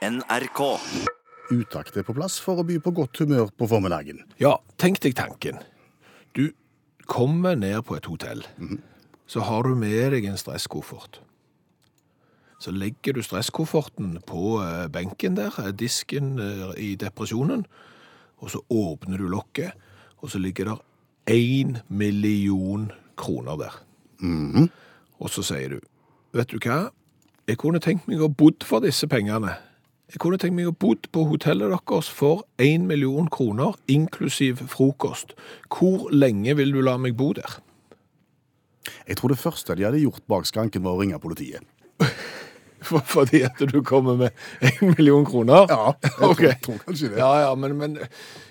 NRK. Utakt er på plass for å by på godt humør på formiddagen. Ja, tenk deg tanken. Du kommer ned på et hotell. Så har du med deg en stresskoffert. Så legger du stresskofferten på eh, benken der, eh, disken eh, i depresjonen, og så åpner du lokket, og så ligger der én million kroner der. Og så sier du, vet du hva, jeg kunne tenkt meg å bodd for disse pengene. Jeg kunne tenkt meg å bo på hotellet deres for én million kroner, inklusiv frokost. Hvor lenge vil du la meg bo der? Jeg tror det første de hadde gjort bak skranken, var å ringe politiet. For, fordi at du kommer med én million kroner? Ja, jeg tror, tror kanskje det. Ja, ja, men, men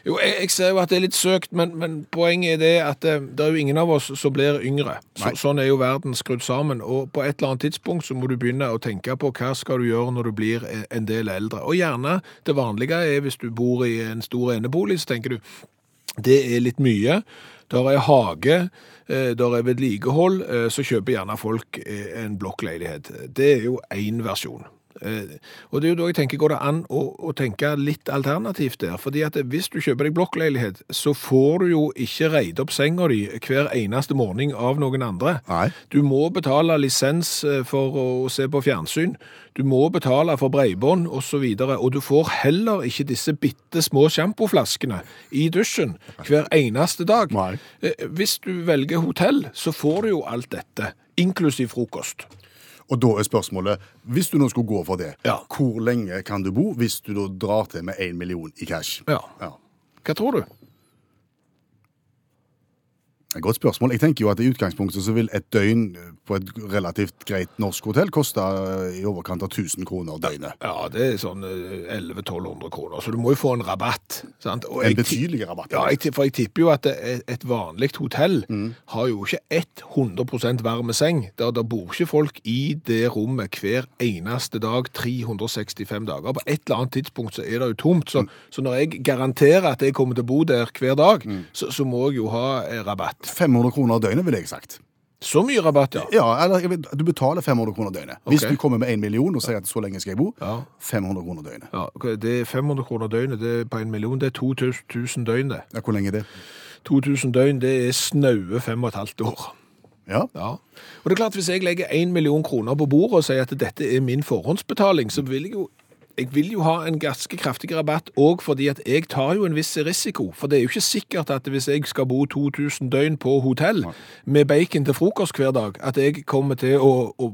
Jo, jeg, jeg ser jo at det er litt søkt, men, men poenget er det at det, det er jo ingen av oss som blir yngre. Så, sånn er jo verden skrudd sammen. Og på et eller annet tidspunkt så må du begynne å tenke på hva skal du gjøre når du blir en- en del eldre. Og gjerne det vanlige er hvis du bor i en stor enebolig, så tenker du det er litt mye. Der er hage, eh, der er vedlikehold, eh, så kjøper gjerne folk eh, en blokkleilighet. Det er jo én versjon. Eh, Og det er jo da jeg tenker, går det an å, å tenke litt alternativt der? Fordi at hvis du kjøper deg blokkleilighet, så får du jo ikke reid opp senga di hver eneste morgen av noen andre. Nei. Du må betale lisens eh, for å se på fjernsyn. Du må betale for breibånd osv. Og, så og du får heller ikke disse bitte små sjampoflaskene i dusjen hver eneste dag. Nei. Eh, Hvis du velger hotell, så får du jo alt dette, inklusiv frokost. Og da er spørsmålet, hvis du nå skulle gå for det, Ja. hvor lenge kan du bo hvis du da drar til med én million i cash? Ja. Ja. Hva tror du? Godt spørsmål. Jeg tenker jo at i utgangspunktet så vil et døgn på et relativt greit norsk hotell koste i overkant av 1000 kroner døgnet. Ja, det er sånn 1100-1200 kroner, så du må jo få en rabatt. Sant? En betydelig rabatt. Ja, jeg, for jeg tipper jo at et, vanlig hotell har jo ikke 100 varme seng. Der, der bor ikke folk i det rommet hver eneste dag, 365 dager. På et eller annet tidspunkt så er det jo tomt. Så, så når jeg garanterer at jeg kommer til å bo der hver dag, så, så må jeg jo ha eh, rabatt. 500 kroner døgnet, ville jeg sagt. Så mye rabatt, ja. Ja, eller du betaler 500 kroner døgnet. Hvis du kommer med en million og sier at så lenge skal jeg bo, Ja. 500 kroner døgnet. ja okay. det er 500 kroner døgnet det er på en million. Det er 2000 døgn, det. Ja, hvor lenge er det? 2000 døgn, det er snaue fem og et halvt år. Ja, Ja. Og det er klart, hvis jeg legger en million kroner på bordet og sier at dette er min forhåndsbetaling, så vil jeg jo jeg vil jo ha en ganske kraftig rabatt, òg fordi at jeg tar jo en viss risiko. For det er jo ikke sikkert at hvis jeg skal bo 2000 døgn på hotell med bacon til frokost hver dag, at jeg kommer til å, å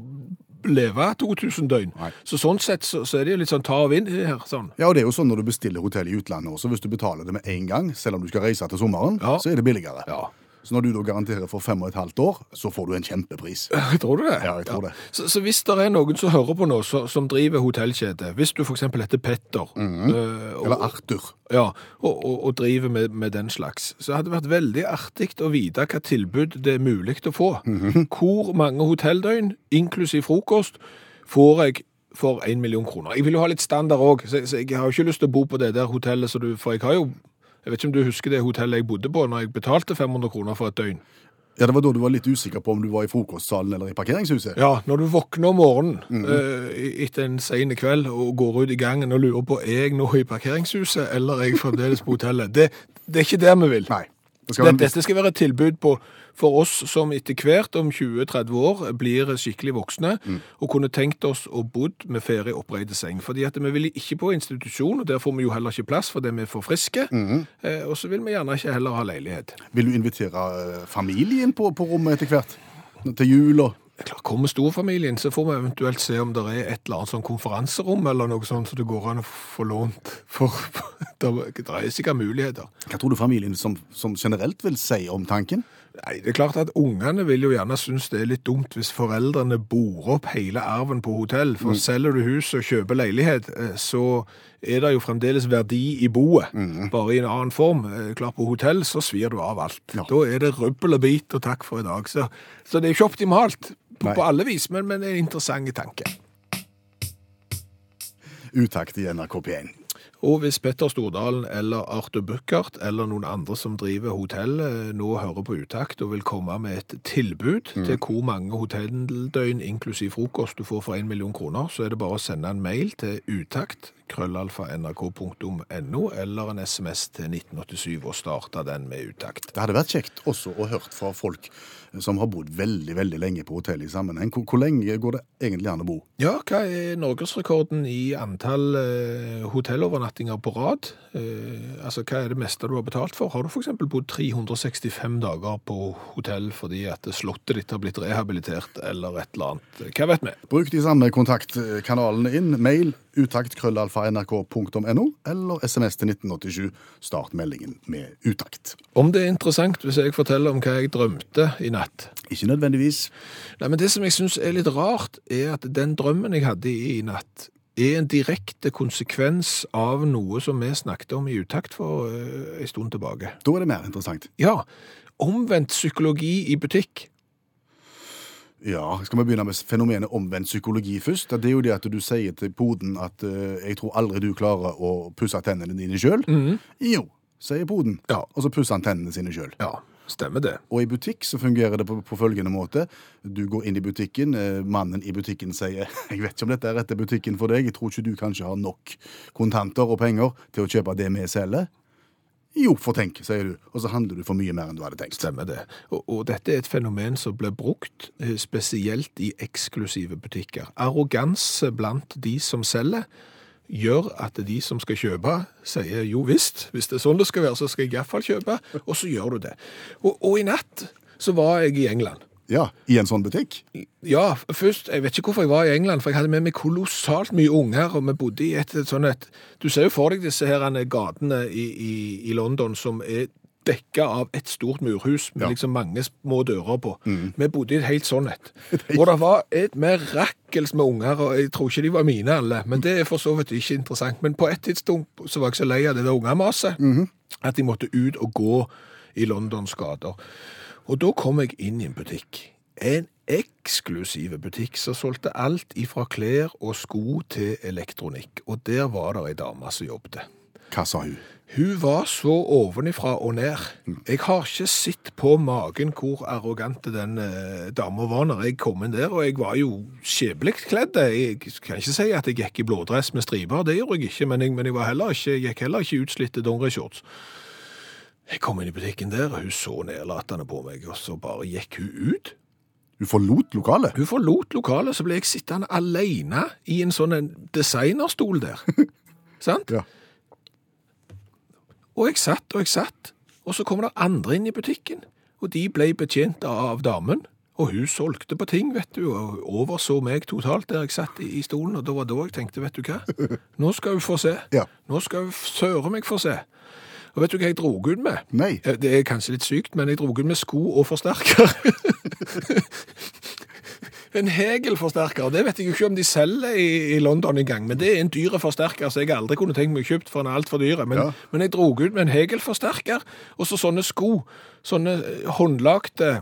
leve 2000 døgn. Nei. Så sånn sett så, så er det jo litt sånn ta og vinn her. sånn. Ja, og det er jo sånn når du bestiller hotell i utlandet også. Hvis du betaler det med en gang, selv om du skal reise til sommeren, Ja. så er det billigere. Ja. Så når du da garanterer for fem og et halvt år, så får du en kjempepris. Tror du det? Ja, jeg tror det. Så, så hvis det er noen som hører på nå, så, som driver hotellkjede, hvis du eksempel heter Petter, øh, og- Eller Arthur. Ja, og, og, og driver med, med den slags. Så hadde det vært veldig artig å vite hva tilbud det er mulig å få. Hvor mange hotelldøgn, inklusiv frokost, får jeg for en million kroner? Jeg vil jo ha litt standard òg, så, så jeg har jo ikke lyst til å bo på det der hotellet, så du, for jeg har jo Jeg vet ikke om du husker det hotellet jeg bodde på når jeg betalte 500 kroner for et døgn? Ja, det var da du var litt usikker på om du var i frokostsalen eller i parkeringshuset. Ja, når du våkner om morgenen eh, etter en sen kveld og går ut i gangen og lurer på er jeg nå i parkeringshuset eller er jeg fremdeles på hotellet, det, det er ikke der vi vil. Nei. Det skal Dette, skal være et tilbud på, for oss som etter hvert om 20-30 år blir skikkelig voksne og kunne tenkt oss å bodd med ferie oppreide seng. Fordi at vi vil ikke på institusjon, og der får vi jo heller ikke plass fordi vi er for friske. eh, og så vil vi gjerne ikke heller ha leilighet. Vil du invitere eh, familien på, på rommet etter hvert? Til jul og Er Kommer storfamilien, så får vi eventuelt se om det er et eller annet sånn konferanserom eller noe sånt så det går an å få lånt. For det er sikkert muligheter. Hva tror du familien som, som generelt vil si om tanken? Nei, det er klart at Ungene vil jo gjerne synes det er litt dumt hvis foreldrene bor opp hele arven på hotell. For selger du hus og kjøper leilighet, eh, så er det jo fremdeles verdi i boet, bare i en annen form. Eh, Klart På hotell så svir du av alt. Ja. Da er det rubbel og bit og takk for i dag. Så, så det er ikke optimalt på, på alle vis, men, men en interessant tanke. Utakt i NRK P1. Og hvis Petter Stordalen eller Arthur Buchardt eller noen andre som driver hotell eh, nå hører på utakt og vil komme med et tilbud til hvor mange hotelldøgn inklusiv frokost du får for en million kroner, så er det bare å sende en mail til utakt krøllalfa nrk.no, eller en SMS til 1987 og starte den med utakt. Det hadde vært kjekt også å hørt fra folk som har bodd veldig veldig lenge på hotell i sammenheng. Hvor, hvor lenge går det egentlig an å bo? Ja, hva er norgesrekorden i antall eh, hotellovernattinger på rad? Eh, altså, hva er det meste du har betalt for? Har du f.eks. bodd 365 dager på hotell fordi at slottet ditt har blitt rehabilitert, eller et eller annet? Hva vet vi? Bruk de samme kontaktkanalene inn. Mail utakt krøllalfa eller SMS til 1987. Start meldingen med utakt. Om det er interessant hvis jeg forteller om hva jeg drømte i natt? Ikke nødvendigvis. Nei, men det som jeg syns er litt rart, er at den drømmen jeg hadde i natt, er en direkte konsekvens av noe som vi snakket om i utakt for uh, en stund tilbake. Da er det mer interessant. Ja, omvendt psykologi i butikk. Ja, Skal vi begynne med fenomenet omvendt psykologi først? Det er jo det at du sier til poden at uh, 'jeg tror aldri du klarer å pusse tennene dine sjøl'. Mm. Jo, sier poden. Ja. Og så pusser han tennene sine sjøl. Ja, stemmer det. Og i butikk så fungerer det på, på følgende måte. Du går inn i butikken, eh, mannen i butikken sier 'Jeg vet ikke om dette er rette butikken for deg, jeg tror ikke du kanskje har nok kontanter og penger til å kjøpe det vi selger'. Jo, for tenk, sier du, og så handler du for mye mer enn du hadde tenkt. Stemmer det. Og, og dette er et fenomen som blir brukt eh, spesielt i eksklusive butikker. Arroganse blant de som selger gjør at de som skal kjøpe, sier jo visst, hvis det er sånn det skal være, så skal jeg iallfall kjøpe, og så gjør du det. Og, og i natt så var jeg i England. Ja, I en sånn butikk? Ja, først, jeg vet ikke hvorfor jeg var i England, for jeg hadde med meg kolossalt mye unger, og vi bodde i et, et sånn et Du ser jo for deg disse her gatene i, i, i London som er dekka av et stort murhus med Ja. liksom mange små dører på. Vi bodde i et helt sånn et. Og det var et mirakkels med unger, og jeg tror ikke de var mine alle, men det er for så vidt ikke interessant. Men på et tidspunkt så var jeg så lei av det der ungemaset at de måtte ut og gå i Londons gater. Og da kom jeg inn i en butikk. En eksklusiv butikk som solgte alt ifra klær og sko til elektronikk. Og der var det ei dame som jobbet. Hva sa hun? Hun var så ovenifra og ned. Jeg har ikke sett på magen hvor arrogante den eh, dama var når jeg kom inn der, og jeg var jo skjebnelig kledd. Jeg kan ikke si at jeg gikk i blådress med striper, det gjorde jeg ikke, men jeg, men jeg var heller ikke, jeg gikk heller ikke utslitte dongerishorts. Jeg kom inn i butikken der, og hun så nedlatende på meg, og så bare gikk hun ut. Hun forlot lokalet? Hun forlot lokalet, så ble jeg sittende alene i en sånn designerstol der. Sant? Ja. Og jeg satt og jeg satt, og så kom det andre inn i butikken, og de ble betjent av damen. Og hun solgte på ting, vet du, og overså meg totalt der jeg satt i, stolen, og det var da jeg tenkte, vet du hva, nå skal hun få se. Ja. Nå skal hun søre meg få se. Og vet du hva jeg drog ut med? Nei. Eh, Det er kanskje litt sykt, men jeg drog ut med sko og forsterker. en Hegel-forsterker, det vet jeg jo ikke om de selger i, i London engang, men det er en dyr forsterker, så jeg aldri kunne tenkt meg kjøpt for en altfor dyre. Men, Ja. men jeg drog ut med en Hegel-forsterker, og så sånne sko, sånne eh, håndlagte,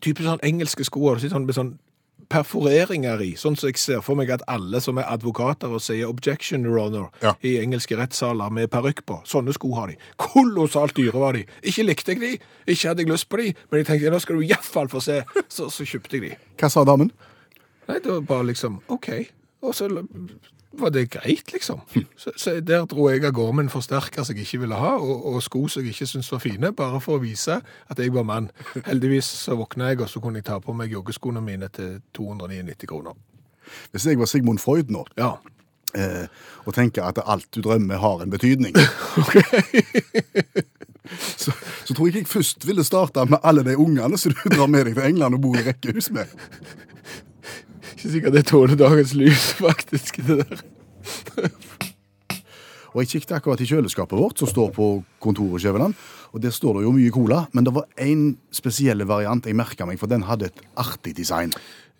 Typisk sånn engelske sko, og sånn med sånn perforeringer i, sånn som jeg ser for meg at alle som er advokater og sier objection, your honor, Ja. i engelske rettssaler med parykk på. Sånne sko har de. Kolossalt dyre var de. Ikke likte jeg de, ikke hadde jeg lyst på de, men jeg tenkte, nå skal du i hvert fall få se. Så, så kjøpte jeg de. Hva sa damen? Nei, det var bare liksom, ok. Og så var det greit, liksom. Så, så der dro jeg av gårde med en forsterker som jeg ikke ville ha, og, og sko som jeg ikke syntes var fine, bare for å vise at jeg var mann. Heldigvis så våkna jeg, og så kunne jeg ta på meg joggeskoene mine til 299 kroner. Hvis jeg var Sigmund Freud nå, Ja. eh, og tenker at alt du drømmer har en betydning så, så tror jeg jeg først ville starte med alle de ungene som du drar med deg til England og bor i rekkehus med. Ikke sikkert det tåler dagens lys, faktisk, det der. Og jeg kikket akkurat i kjøleskapet vårt som står på kontoret, Skjæveland, og der står det jo mye cola, men det var en spesiell variant jeg merket meg, for den hadde et artig design.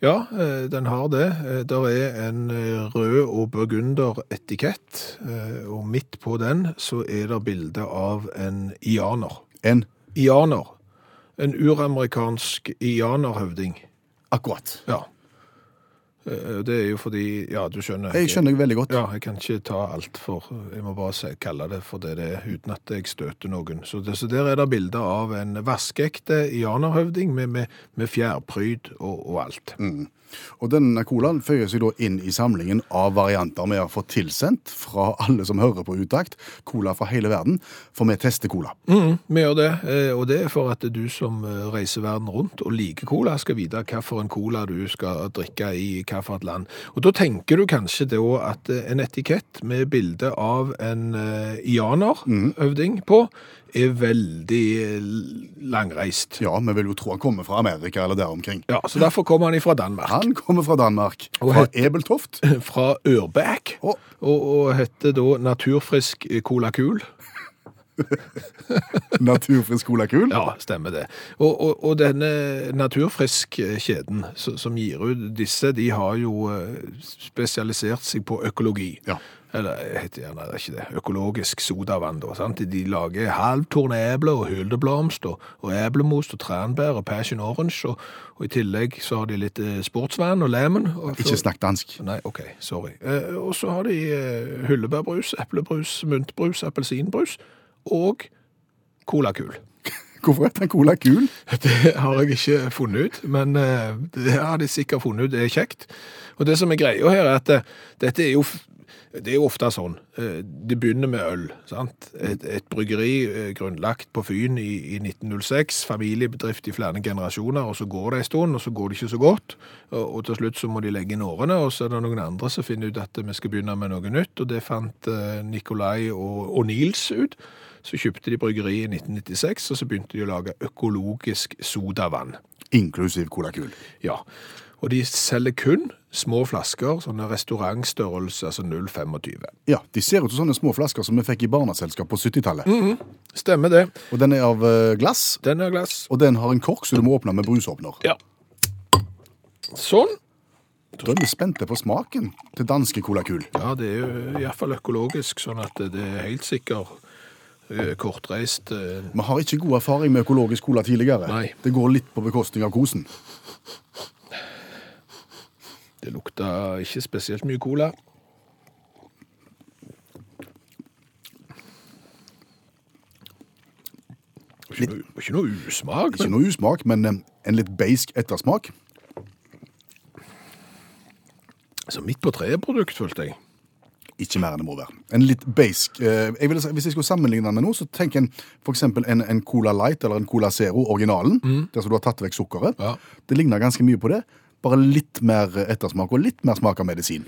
Ja, eh, den har det. Eh, Der er en eh, rød og burgunder etikett, eh, og midt på den så er det bilde av en ianer. En Ianer. En uramerikansk ianerhøvding. akkurat. Ja. Eh, Det er jo fordi Ja, du skjønner. Jeg skjønner veldig godt. Ja, jeg kan ikke ta alt for Jeg må bare kalle det for det det er, uten at jeg støter noen. Så, det, så der er det bilder av en vaskeekte janerhøvding med, med, med fjærpryd og, og alt. Mm. Og denne colaen føyer seg da inn i samlingen av varianter vi har fått tilsendt fra alle som hører på Utakt. Cola fra hele verden, for vi tester cola. Mm, vi gjør det, eh, og det er for at du som eh, reiser verden rundt og liker cola, skal vite hvilken cola du skal drikke i hvilket land. Og da tenker du kanskje da at eh, en etikett med bilde av en uh, ianer-øvding på er veldig eh, langreist. Ja, vi vil jo tro han kommer fra Amerika eller der omkring. Ja, Så derfor kommer han fra Danmark. Han kommer fra Danmark, Og fra het- Ebeltoft. Fra Ørbæk, Oh. og, og heter da Naturfrisk Cola Kul. Naturfrisk Cola Kul. Ja, stemmer det. Og, og, og denne Naturfrisk-kjeden som, som gir ut disse, de har jo eh, spesialisert seg på økologi. Ja. Eller heter gjerne det ikke det, økologisk sodavann. da, sant? De lager halvtorne eple og hyldeblomst og, og eplemos og tranbær og passion orange. Og, og i tillegg så har de litt eh, sportsvann og lemon. Og Ikke snakk dansk. Nei, OK, sorry. Eh, og så har de eh, hyllebærbrus, eplebrus, myntbrus, appelsinbrus og colakul. Hvorfor heter han Cola Gul? Det har jeg ikke funnet ut, men eh, det har de sikkert funnet ut. Det er kjekt. Og det som er greia her, er at eh, dette er jo det er jo ofte sånn. eh, Det begynner med øl. sant? Et, et bryggeri eh, grunnlagt på Fyn i, i 1906, familiebedrift i flere generasjoner, og så går det en stund, og så går det ikke så godt. Og, og til slutt så må de legge inn årene, og så er det noen andre som finner ut at vi skal begynne med noe nytt, og det fant eh, Nikolai og, og Nils ut. Så kjøpte de bryggeri i 1996, og så begynte de å lage økologisk sodavann. Inklusiv Cola Kul. Ja, og de selger kun små flasker, sånne restaurantstørrelse, altså 0,25. Ja, De ser ut som sånne små flasker som vi fikk i barneselskap på 70-tallet. Stemmer det. Og Den er av eh, glass, Den er av glass. og den har en kork så du må åpne med brusåpner. Ja. Sånn. Da er vi spente på smaken til danske colakul. Ja, det er jo i hvert fall økologisk, sånn at det er helt sikkert eh, kortreist. eh, Vi har ikke god erfaring med økologisk cola tidligere. Nei. Det går litt på bekostning av kosen. Det lukta ikke spesielt mye cola. Ikke noe, ikke noe usmak. Ikke noe usmak, men eh, en litt beisk ettersmak. Så midt på treet-produkt, følte jeg. Ikke mer enn det må være. En litt beisk eh, jeg vil Hvis jeg skulle sammenligne den med noe, så tenk en f.eks. En, en Cola Light eller en Cola Zero, originalen, der som du har tatt vekk sukkeret. Ja. Det ligner ganske mye på det, bare litt mer ettersmak og litt mer smak av medisin.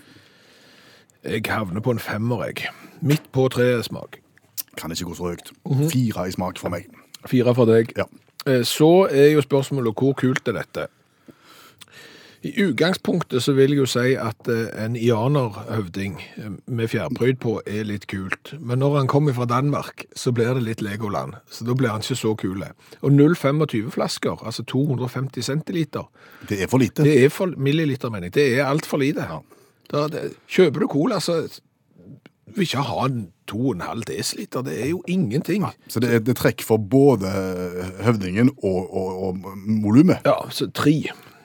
Jeg havner på en femmer, jeg. Midt på treet-smak. Kan ikke gå så høyt. Fire i smak for meg. Fire for deg. Ja. Eh, Så er jo spørsmålet hvor kult er dette? I utgangspunktet så vil jeg jo si at eh, en ianerhøvding eh, med fjærpryd på er litt kult. Men når han kommer fra Danmark, så blir det litt Legoland. Så da blir han ikke så kul. Og 0,25-flasker, altså 250 centiliter, Det er for lite. det er for milliliter, mener jeg. Det er altfor lite. Da, det, kjøper du cola, så vil ikke ha en 2,5 dl. Det er jo ingenting. Så det er, det er trekk for både høvdingen og, og, og volumet. Ja, så tre.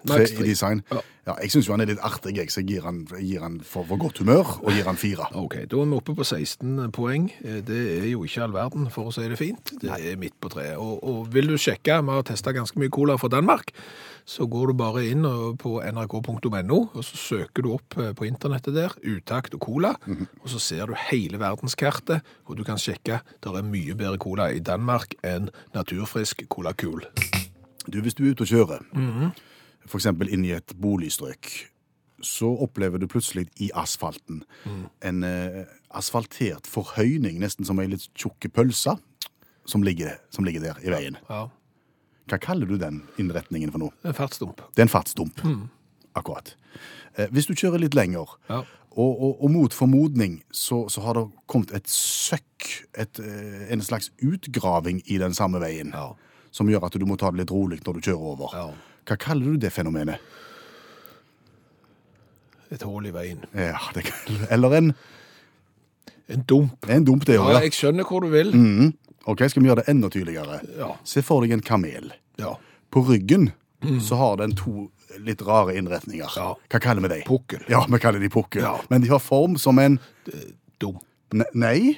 Tre i design. Ja. Ja, jeg syns jo han er litt artig, jeg, så jeg gir han, gir han for, for godt humør og gir han fire. Ok, da er vi oppe på 16 poeng. Eh, Det er jo ikke all verden, for å si det fint. Det er midt på treet. Og, og vil du sjekke, vi har testet ganske mye cola fra Danmark, så går du bare inn på nrk.no, og så søker du opp eh, på internettet der, utakt og cola, og så ser du hele verdenskartet, og du kan sjekke, Det er mye bedre cola i Danmark enn naturfrisk Cola Cool. Du, Hvis du er ute og kjører, for eksempel inn i et boligstrøk, så opplever du plutselig i asfalten en eh, asfaltert forhøyning, nesten som ei litt tjukke pølse, som ligger, som ligger der i veien. Ja, Hva kaller du den innretningen for noe? en fartsdump. Det er en fartsdump. Akkurat. Eh, hvis du kjører litt lenger, Ja. og, og, og mot formodning så, så har det kommet et søkk, et, eh, en slags utgraving i den samme veien, Ja. som gjør at du må ta det litt rolig når du kjører over. Ja. Hva kaller du det fenomenet? Et hål i veien. Ja, det kan, eller en, En dump. en dump, det Ja. Ja. jeg skjønner hvor du vil. Mhm. Ok, skal vi gjøre det enda tydeligere? Ja. Se for deg en kamel. Ja. På ryggen så har den to litt rare innretninger. Mm. Ja. Hva kaller vi dem? Pukkel. Ja, vi kaller de pukkel. Ja. Men de har form som en Dump. ne Nei?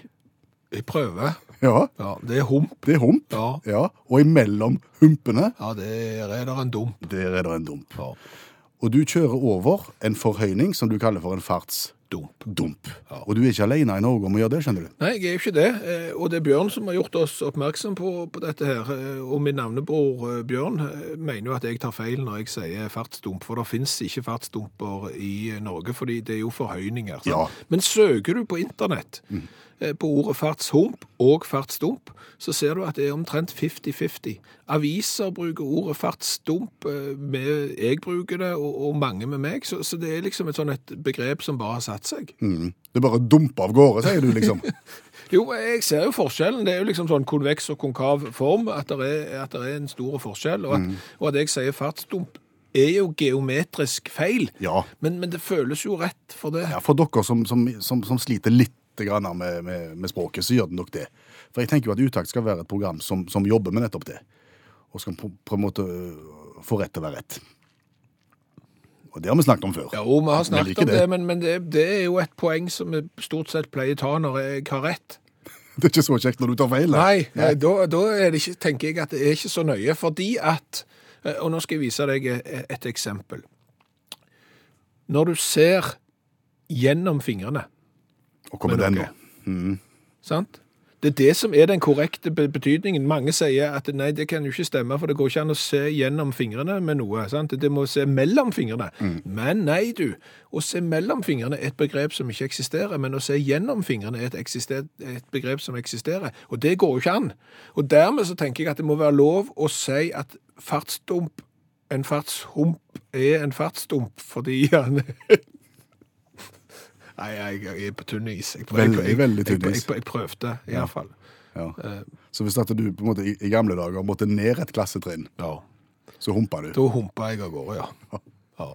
Jeg prøver. Ja, Ja, det er hump. det er hump. Ja, Ja, Og imellom humpene, ja der er det en dump. der er det en dump. Ja. og du kjører over en forhøyning som du kaller for en fartsdump. Dump. Og du er ikke alene i Norge om å gjøre det, skjønner du. Nei, jeg er jo ikke det. Eh, Og det er Bjørn som har gjort oss oppmerksom på, på dette her. Eh, Og min navnebror eh, Bjørn mener jo at jeg tar feil når jeg sier fartsdump, for det finnes ikke fartsdumper i Norge, fordi det er jo forhøyninger. sant? Ja. Men søker du på internett eh, på ordet fartshump og fartsdump, så ser du at det er omtrent 50-50. Aviser bruker ordet fartsdump, eh, med, jeg bruker det, og, og mange med meg, så, så det er liksom et sånn et begrep som bare har satt seg. Mm. Det er bare å dumpe av gårde, sier du liksom. Jo, jeg ser jo forskjellen. Det er jo liksom sånn konveks og konkav form, at det er, at det er en stor forskjell. Og at, og at jeg sier fartsdump er jo geometrisk feil, Ja. men, men det føles jo rett for det. Ja, For dere som, som, som, som sliter litt med, med, med språket, så gjør det nok det. For jeg tenker jo at Utakt skal være et program som, som jobber med nettopp det. Og skal på, på en måte øh, få rett til å være rett. Og det har vi snakket om før. Ja, jo, vi har snakket om det, det. men, men det, det er jo et poeng som vi stort sett pleier å ta når jeg har rett. Det er ikke så kjekt når du tar feil. Nei, Nei, nei. Da, da det ikke, tenker jeg at det er ikke så nøye, fordi at eh, Og nå skal jeg vise deg et eksempel. Når du ser gjennom fingrene Og hva med den nå? Mm. Sant? Det er det som er den korrekte betydningen. Mange sier at nei, det kan jo ikke stemme, for det går ikke an å se gjennom fingrene med noe. Sant? Det må se mellom fingrene. Men nei, du. Å se mellom fingrene er et begrep som ikke eksisterer, men å se gjennom fingrene er et, et begrep som eksisterer. Og det går jo ikke an. Og dermed så tenker jeg at det må være lov å si at fartsdump, en fartshump, er en fartsdump fordi han Nei, jeg, jeg er på tynn is. Jeg, prøv- Veldig, jeg, veldig tynn is. jeg, prøvde, i hvert fall. Ja. Så hvis du på en måte i, gamle dager måtte ned et klassetrinn, Ja. så humpa du. Da humpa jeg av gårde, ja. ja.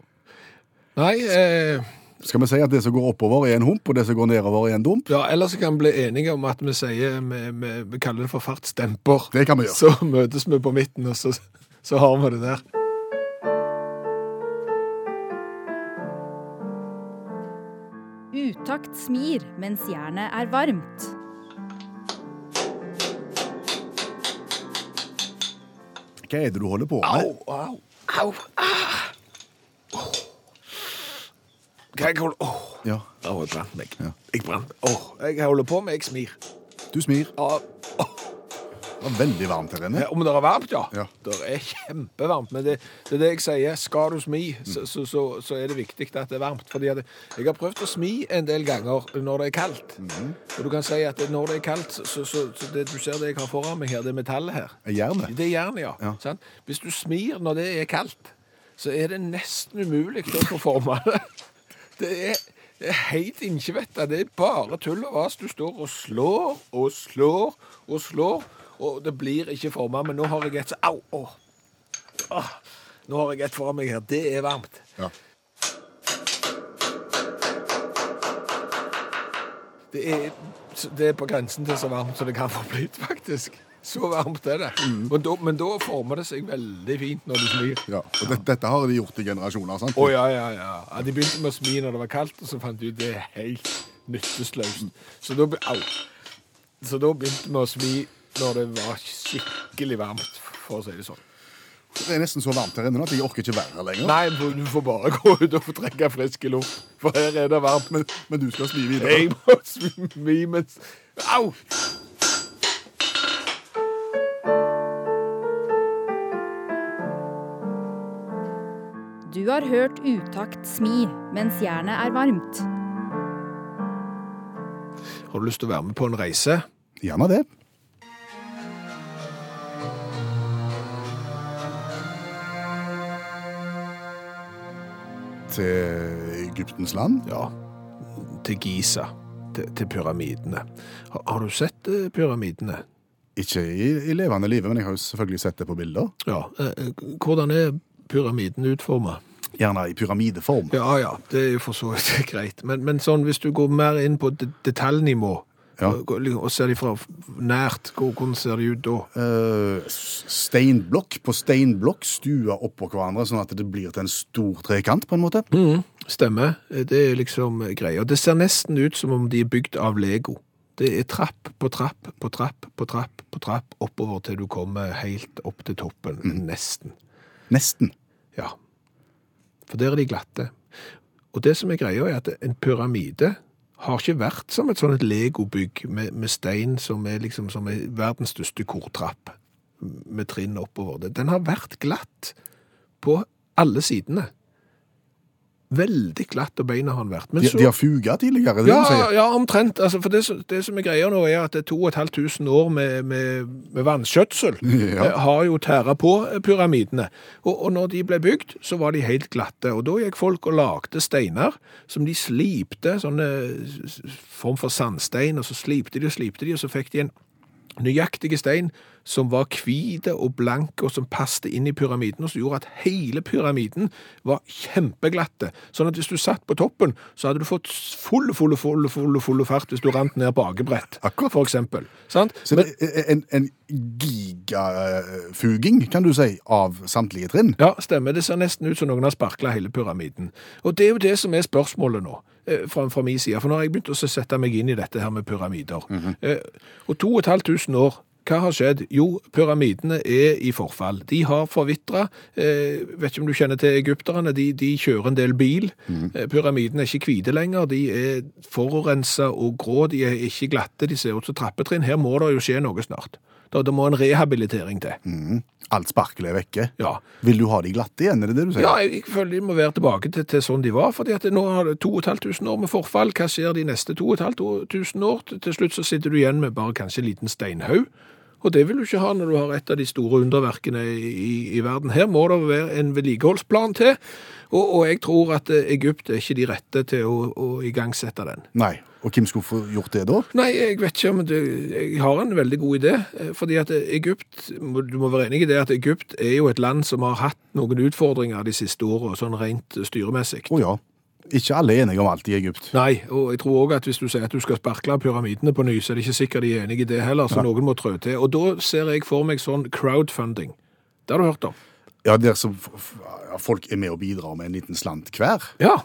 Nei, eh, Skal vi si at det som går oppover er en hump, og det som går nedover er en dump? ja, ellers så kan vi bli enige om at vi sier vi, vi, vi kaller det for fartsdemper. Det kan vi gjøre. Så møtes vi på midten, og så, så har vi det der. Utakt smir mens jernet er varmt. Hva er det du holder på med? Au, au, au. Ah. Hva jeg holder oh. Ja, Åh, jeg brant meg. Ja. Jeg brant. Oh, jeg holder på med, jeg smir. Du smir. Ja, Det var veldig varmt her inne. Ja, Om det er varmt, ja. Ja. Det er kjempevarmt. Men det, det er det jeg sier. Skal du smi, så, så, så, så er det viktig at det er varmt. Fordi jeg har prøvd å smi en del ganger når det er kaldt. Og du kan si at når det er kaldt, så, det, du ser det jeg har foran meg her, det er metallet her. Jernet. Det er jernet, ja. Ja. Sånn? Hvis du smir når det er kaldt, så er det nesten umulig å få forma det. Det er, det er helt innkjevetta. Det er bare tull og vas. Du står og slår og slår og slår, og det blir ikke forma. Men nå har jeg et Au! Åh. Åh. Nå har jeg et foran meg her. Det er varmt. Ja. Det er, det er på grensen til så varmt som det kan få blitt, faktisk. Så varmt er det. Men, da, men da former det seg veldig fint når du smir. ja. Og det, dette har de gjort i generasjoner, sant? Å ja, ja, ja. ja. De begynte med å smi når det var kaldt, og så fant de ut det er helt nyttesløst. Så da, au. så da begynte vi å smi når det var skikkelig varmt, for å si det sånn. Det er nesten så varmt her inne nå at jeg orker ikke være her lenger. Nei, du får bare gå ut og få trekke frisk luft, for her er det varmt. Men Men du skal smi videre. jeg må smi mens Au! Du har hørt Utakt smi mens jernet er varmt. Har du lyst til å være med på en reise? Gjerne det. Til Egyptens land. Ja. Til Giza. Til, til pyramidene. Har, har du sett eh, pyramidene? Ikke i, i levende livet, men jeg har jo selvfølgelig sett det på bilder. Ja. eh, eh, Hvordan er pyramiden utforma? Gjerne i pyramideform. Ja, ja, det er jo for så vidt greit. Men, men sånn, hvis du går mer inn på detaljnivå, Ja. og, og ser de fra nært, hvordan ser de ut da? Uh, steinblokk på steinblokk stua oppå hverandre, sånn at det blir til en stor trekant, på en måte. Mm, stemmer. Det er liksom greia. Det ser nesten ut som om de er bygd av Lego. Det er trapp på trapp på trapp på trapp på trapp oppover til du kommer helt opp til toppen. Nesten. Nesten. Ja. For der er de glatte. Og det som er greia, er at en pyramide har ikke vært som et sånt et legobygg med, med stein som er liksom som er verdens største kortrapp med trinn oppover det. Den har vært glatt på alle sidene. Veldig glatt, og beina har han vært. Men De, så- de har fuga tidligere, er det ja, det ja, omtrent. Altså, for det, det som er greia nå, er at det er 2500 år med, med, med vannskjøtsel Ja. eh, har jo tæra på eh, pyramidene. Og, og når de ble bygd, så var de helt glatte. Og da gikk folk og lagde steiner som de slipte, sånne form for sandstein, og så slipte de og slipte de, og så fikk de en nøyaktig stein som var hvite og blanke, og som passte inn i pyramiden, og som gjorde at hele pyramiden var kjempeglatte. Sånn at hvis du satt på toppen, så hadde du fått full, full, full, full, full fart hvis du rant ned bakebrett, Akkurat. for eksempel. Sant? Så Men, det en, en gigafuging, kan du si, av samtlige trinn? ja, stemmer. Det ser nesten ut som noen har sparkla hele pyramiden. Og det er jo det som er spørsmålet nå. eh, Fra, fra min side, for nå har jeg begynt å sette meg inn i dette her med pyramider. Eh, Og 2500 år, hva har skjedd? Jo, pyramidene er i forfall. De har forvitra. Eh, vet ikke om du kjenner til egypterne, de, de kjører en del bil. Mm. pyramidene er ikke hvite lenger, de er forurensa og grå, de er ikke glatte, de ser ut som trappetrinn. Her må det jo skje noe snart. Da, det må en rehabilitering til. Alt sparkelet er vekke. Ja. Vil du ha de glatte igjen, er det det du sier? Ja, jeg føler de må være tilbake til, til sånn de var, fordi at nå har det 2500 år med forfall. Hva skjer de neste 2500 år? Til slutt så sitter du igjen med bare kanskje en liten steinhaug. Og det vil du ikke ha når du har et av de store underverkene i, i, i verden. Her må det være en vedlikeholdsplan til, og, og jeg tror at eh, Egypt er ikke de rette til å, å igangsette den. Nei. Og hvem skulle få gjort det da? Nei, jeg vet ikke men det, jeg har en veldig god idé, eh, fordi at Egypt, du må være enig i det at Egypt er jo et land som har hatt noen utfordringer de siste årene, sånn rent styremessig. Å ja. Ikke alle er enige om alt i Egypt. Nei, og jeg tror også at hvis du sier at du skal sparkle pyramidene på ny, så er det ikke sikkert de er enige i det heller, så noen må trø til. Og da ser jeg for meg sånn crowdfunding. Det har du hørt om? Ja, der som folk er med og bidrar med en liten slant hver. Ja.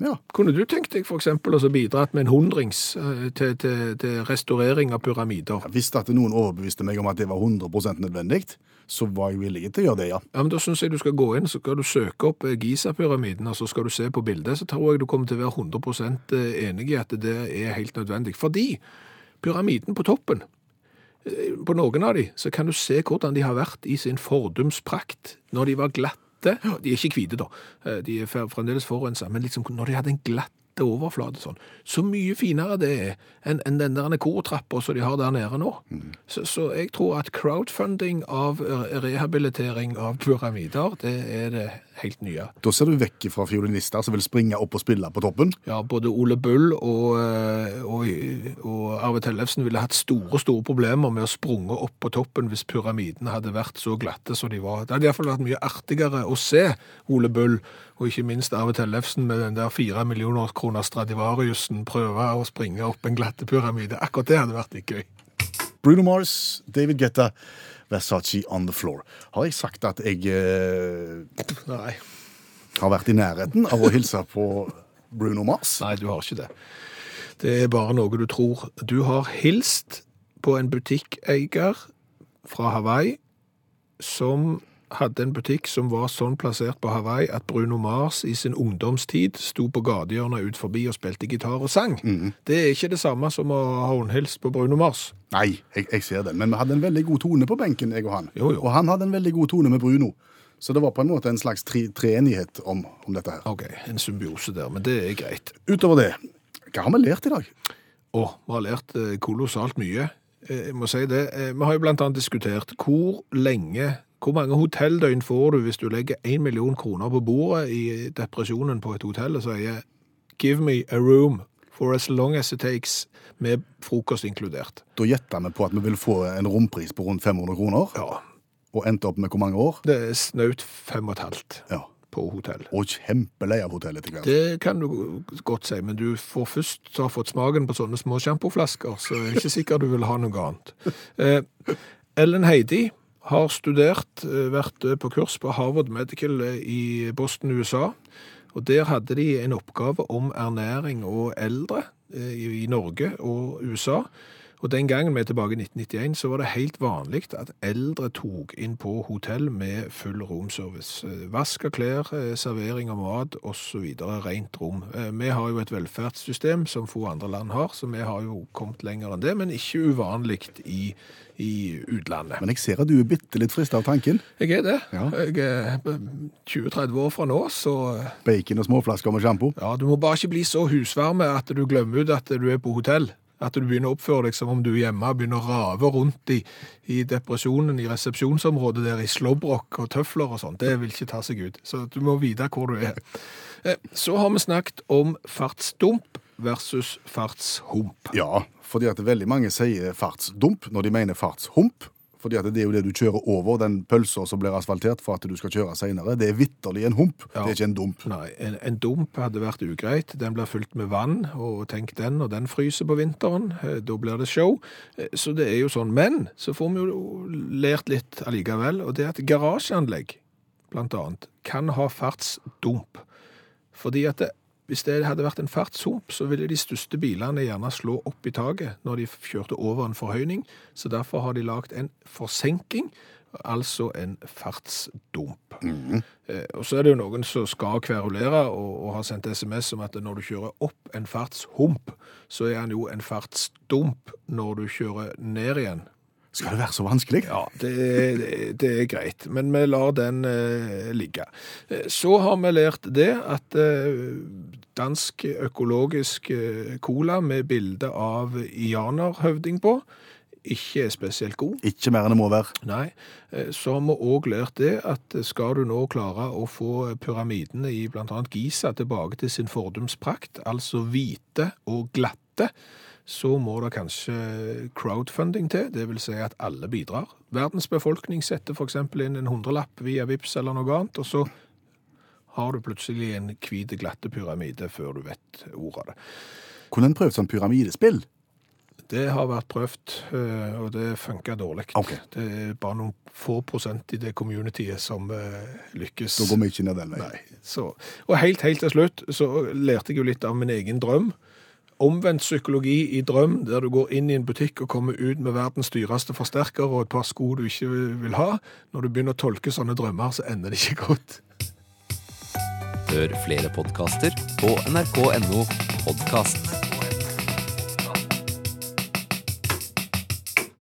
Ja. Kunne du tenkt deg eksempel å bidra med en hundrings eh, til, til, til restaurering av pyramider? Jeg visste at noen overbeviste meg om at det var 100 nødvendig, så var jeg villig til å gjøre det, ja. Ja, men Da syns jeg du skal gå inn så skal du søke opp eh, Giza-pyramiden, og så skal du se på bildet. Så tror jeg du kommer til å være 100% enig i at det er helt nødvendig. Fordi pyramiden på toppen, eh, på noen av de, så kan du se hvordan de har vært i sin fordumsprakt når de var glatte. De er ikke hvite, da. Eh, De er fremdeles forurensa. Men liksom når de hadde en glatte overflate sånn, så mye finere det er enn en den der kortrappa som de har der nede nå. Så, så jeg tror at crowdfunding av eh, rehabilitering av pyramider, det er det helt nye. Da ser du vekk fra fiolinister som vil springe opp og spille på toppen. Ja, både Ole Bull og, eh, og, og Arve Tellefsen ville hatt store, store problemer med å sprunge opp på toppen hvis pyramidene hadde vært så glatte som de var. Det hadde i hvert fall vært mye artigere å se Ole Bull, og ikke minst Arve Tellefsen med den der fire millioner kroner Stradivariusen prøve å springe opp en glatte pyramide. Akkurat det hadde vært litt gøy. Bruno Mars, David Guetta, Versace on the floor. Har jeg sagt at jeg eh, Nei. har vært i nærheten av å hilse på Bruno Mars? Nei, du har ikke det. Det er bare noe du tror. Du har hilst på en butikkeier fra Hawaii som hadde en butikk som var sånn plassert på Hawaii at Bruno Mars i sin ungdomstid sto på gatehjørnet ut forbi og spilte gitar og sang. Det er ikke det samme som å ha håndhilst på Bruno Mars. Nei, jeg, jeg ser det, Men vi hadde en veldig god tone på benken, jeg og han. Jo, jo. Og han hadde en veldig god tone med Bruno. Så det var på en måte en slags tre, treenighet om, om dette her. Ok, en symbiose der, men det er greit. Utover det, hva har vi lært i dag? Å, vi har lært eh, kolossalt mye. Eh, Jeg må si det. Eh, Vi har jo annet diskutert hvor lenge, hvor mange hotelldøgn får du hvis du legger en million kroner på bordet i depresjonen på et hotell og sier give me a room for as long as it takes, med frokost inkludert. Da gjetta vi på at vi vil få en rompris på rundt 500 kroner, Ja, og endte opp med hvor mange år? det er snaut fem og et halvt Ja. på hotell. Og kjempelei av hotellet til kveld. Det kan du godt si, men du får først ha fått smaken på sånne små sjampoflasker, så jeg er ikke sikker du vil ha noe annet. Eh, Ellen Heidi har studert, eh, vært eh, på kurs på Harvard Medical eh, i Boston, USA. Og der hadde de en oppgave om ernæring og eldre i Norge og USA. Og den gangen vi er tilbake i 1991, så var det helt vanlig at eldre tok inn på hotell med full romservice. Eh, Vask av klær, eh, servering av mat osv. Rent rom. Eh, Vi har jo et velferdssystem som få andre land har, så vi har jo kommet lenger enn det, men ikke uvanlig i, i utlandet. Men jeg ser at du er bitte litt frista av tanken. Jeg er det. Ja. Jeg er 20-30 år fra nå, så Bacon og småflasker med sjampo. ja, du må bare ikke bli så husvarme at du glemmer ut at du er på hotell. At du begynner å oppføre deg som om du er hjemme begynner å rave rundt i, i depresjonen i resepsjonsområdet der i slåbrok og tøfler og sånn. Det vil ikke ta seg ut. Så du må vite hvor du er. Eh, Så har vi snakket om fartsdump versus fartshump. Ja, fordi at veldig mange sier fartsdump når de mener fartshump. Fordi at det er jo det du kjører over den pølsa som blir asfaltert for at du skal kjøre senere. Det er vitterlig en hump, Ja. det er ikke en dump. Nei, en, en dump hadde vært ugreit. Den blir fylt med vann, og tenk den, og den fryser på vinteren. eh, Da blir det show. Eh, Så det er jo sånn. Men så får vi jo lært litt allikevel, og det er at garasjeanlegg, blant annet, kan ha fartsdump. Fordi at det, hvis det hadde vært en fartshump, så ville de største bilene gjerne slå opp i taket når de kjørte over en forhøyning. Så derfor har de lagd en forsenking, altså en fartsdump. Eh, Og så er det jo noen som skal kverulere og, og har sendt SMS om at når du kjører opp en fartshump, så er han jo en fartsdump når du kjører ned igjen. Skal det være så vanskelig? Ja, det, det, det er greit, men vi lar den eh, ligge. Eh, Så har vi lært det at eh, dansk økologisk eh, cola med bilde av janerhøvding på ikke er spesielt god. Ikke mer enn det må være. Nei, eh, så har vi òg lært det at skal du nå klare å få pyramidene i bl.a. Giza tilbake til sin fordumsprakt, altså hvite og glatte, så må det kanskje crowdfunding til, det vil si at alle bidrar. Verdens befolkning setter f.eks. inn en hundrelapp via Vips eller noe annet, og så har du plutselig en hvit, glatte pyramide før du vet ordet av det. Kunne en prøvd som pyramidespill? Det har vært prøvd, eh, og det funka dårlig. Okay. Det er bare noen få prosent i det communityet som eh, lykkes. Da går vi ikke ned den veien. Nei. Så, og helt, helt til slutt så lærte jeg jo litt av min egen drøm. Omvendt psykologi i drøm, der du går inn i en butikk og kommer ut med verdens dyreste forsterker og et par sko du ikke vil ha. Når du begynner å tolke sånne drømmer, så ender det ikke godt. Hør flere podkaster på nrk.no podkast.